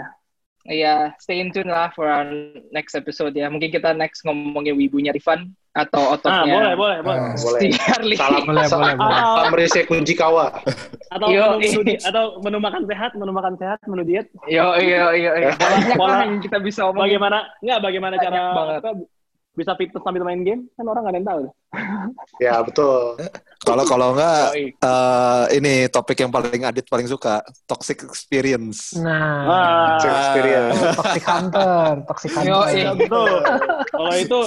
ya stay in tune lah for our next episode ya. Mungkin kita next ngomongin wibunya Rifan atau Ah, ototnya boleh, boleh, boleh. Ah. Boleh. Salam, Boleh, salam, boleh, boleh. salam Rise kunci kawa. Atau Yo, menu, menu, iya. di- atau menu makan sehat, menu makan sehat, menu diet. Yo, yo, yo, yo. Banyak yang kita bisa omongin. Bagaimana? Enggak, bagaimana Banyak cara banget. apa, bisa fitness sambil main game? Kan orang nggak ada yang tahu. Ya, betul. Kalau kalau enggak Yoi. eh, ini topik yang paling Adit paling suka, toxic experience. Nah, Ah, Check experience. toxic hunter, toxic Yo, hunter. iya. betul. Kalau itu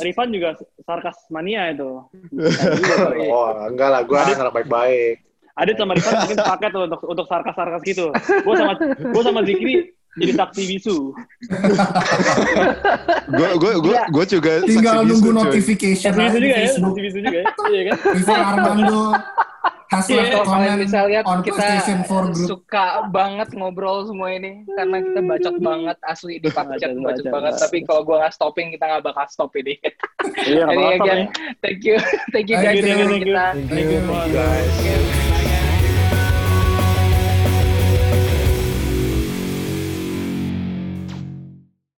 Rifan juga sarkas mania itu. Oh, enggak lah, gue anak baik-baik. Adit sama Rifan mungkin paket tuh untuk untuk sarkas-sarkas gitu. Gue sama gue sama Zikri jadi saksi bisu. Gue gue gue gue juga Tinggal saksi nunggu bisu, notification Saksi bisu juga ya, saksi bisu juga ya. Iya kan? River Armando has Iya, left comment bisa lihat on kita PlayStation 4 group. suka banget ngobrol semua ini karena kita bacot banget asli di chat Bacot, banget tapi kalau gua nggak stopping kita nggak bakal stop ini. Iya, Jadi apa-apa again, ya. thank you, thank you guys Thank you, dengerin thank you. kita. Thank you. Guys.